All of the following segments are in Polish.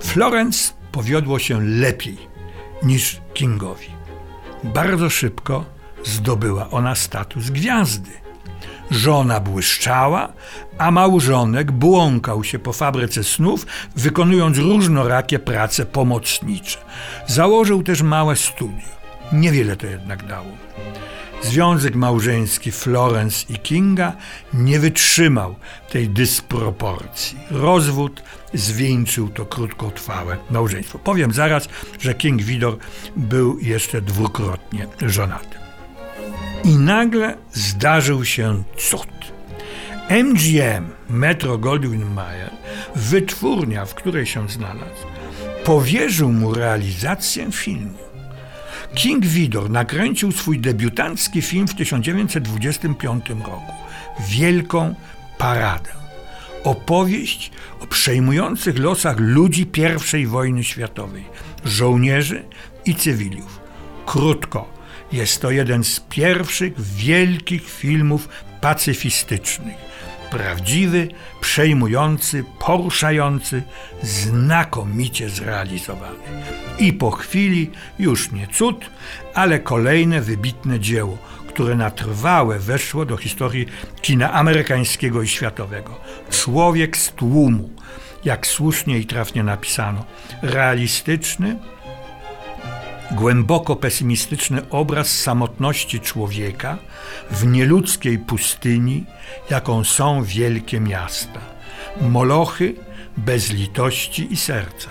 Florence powiodło się lepiej niż Kingowi. Bardzo szybko zdobyła ona status gwiazdy. Żona błyszczała, a małżonek błąkał się po fabryce snów, wykonując różnorakie prace pomocnicze. Założył też małe studio. Niewiele to jednak dało. Związek małżeński Florence i Kinga nie wytrzymał tej dysproporcji. Rozwód zwieńczył to krótkotrwałe małżeństwo. Powiem zaraz, że King Vidor był jeszcze dwukrotnie żonaty. I nagle zdarzył się cud. MGM, Metro Goldwyn Mayer, wytwórnia, w której się znalazł, powierzył mu realizację filmu. King Vidor nakręcił swój debiutancki film w 1925 roku Wielką Paradę. Opowieść o przejmujących losach ludzi I wojny światowej, żołnierzy i cywiliów. Krótko, jest to jeden z pierwszych wielkich filmów pacyfistycznych. Prawdziwy, przejmujący, poruszający, znakomicie zrealizowany. I po chwili już nie cud, ale kolejne wybitne dzieło, które na trwałe weszło do historii kina amerykańskiego i światowego. Człowiek z tłumu, jak słusznie i trafnie napisano, realistyczny, głęboko pesymistyczny obraz samotności człowieka w nieludzkiej pustyni, jaką są wielkie miasta. Molochy bez litości i serca,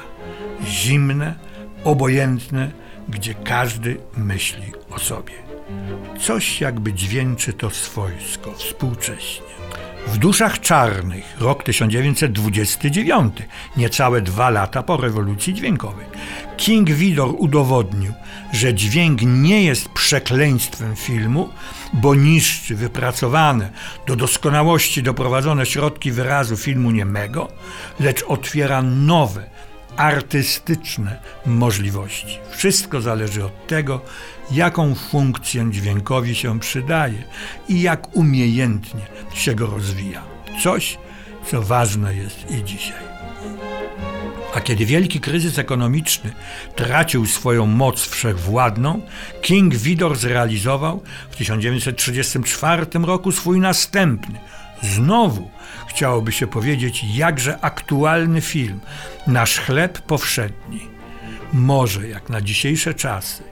zimne, obojętne, gdzie każdy myśli o sobie. Coś jakby dźwięczy to swojsko współcześnie. W duszach czarnych, rok 1929, niecałe dwa lata po rewolucji dźwiękowej. King Vidor udowodnił, że dźwięk nie jest przekleństwem filmu, bo niszczy wypracowane, do doskonałości doprowadzone środki wyrazu filmu niemego, lecz otwiera nowe, artystyczne możliwości. Wszystko zależy od tego, jaką funkcję dźwiękowi się przydaje i jak umiejętnie się go rozwija. Coś, co ważne jest i dzisiaj. A kiedy wielki kryzys ekonomiczny tracił swoją moc wszechwładną, King Vidor zrealizował w 1934 roku swój następny, znowu chciałoby się powiedzieć, jakże aktualny film, Nasz chleb powszedni. Może, jak na dzisiejsze czasy,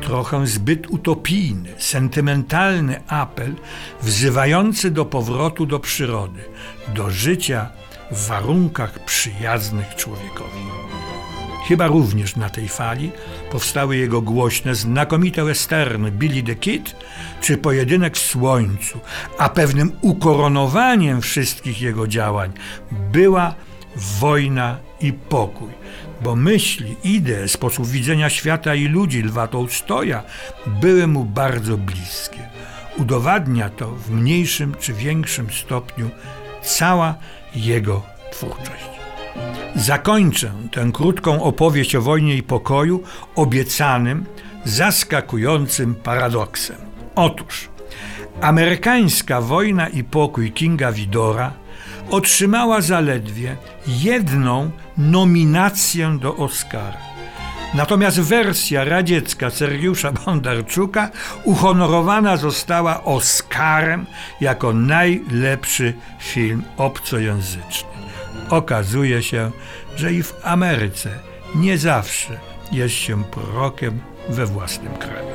trochę zbyt utopijny, sentymentalny apel wzywający do powrotu do przyrody, do życia w warunkach przyjaznych człowiekowi. Chyba również na tej fali powstały jego głośne, znakomite westerny Billy the Kid czy Pojedynek w Słońcu, a pewnym ukoronowaniem wszystkich jego działań była wojna i pokój, bo myśli, idee, sposób widzenia świata i ludzi Lwa Tołstoja były mu bardzo bliskie. Udowadnia to w mniejszym czy większym stopniu cała jego twórczość. Zakończę tę krótką opowieść o wojnie i pokoju obiecanym, zaskakującym paradoksem. Otóż amerykańska wojna i pokój Kinga Widora otrzymała zaledwie jedną nominację do Oscara. Natomiast wersja radziecka Sergiusza Bondarczuka uhonorowana została Oscarem jako najlepszy film obcojęzyczny. Okazuje się, że i w Ameryce nie zawsze jest się prorokiem we własnym kraju.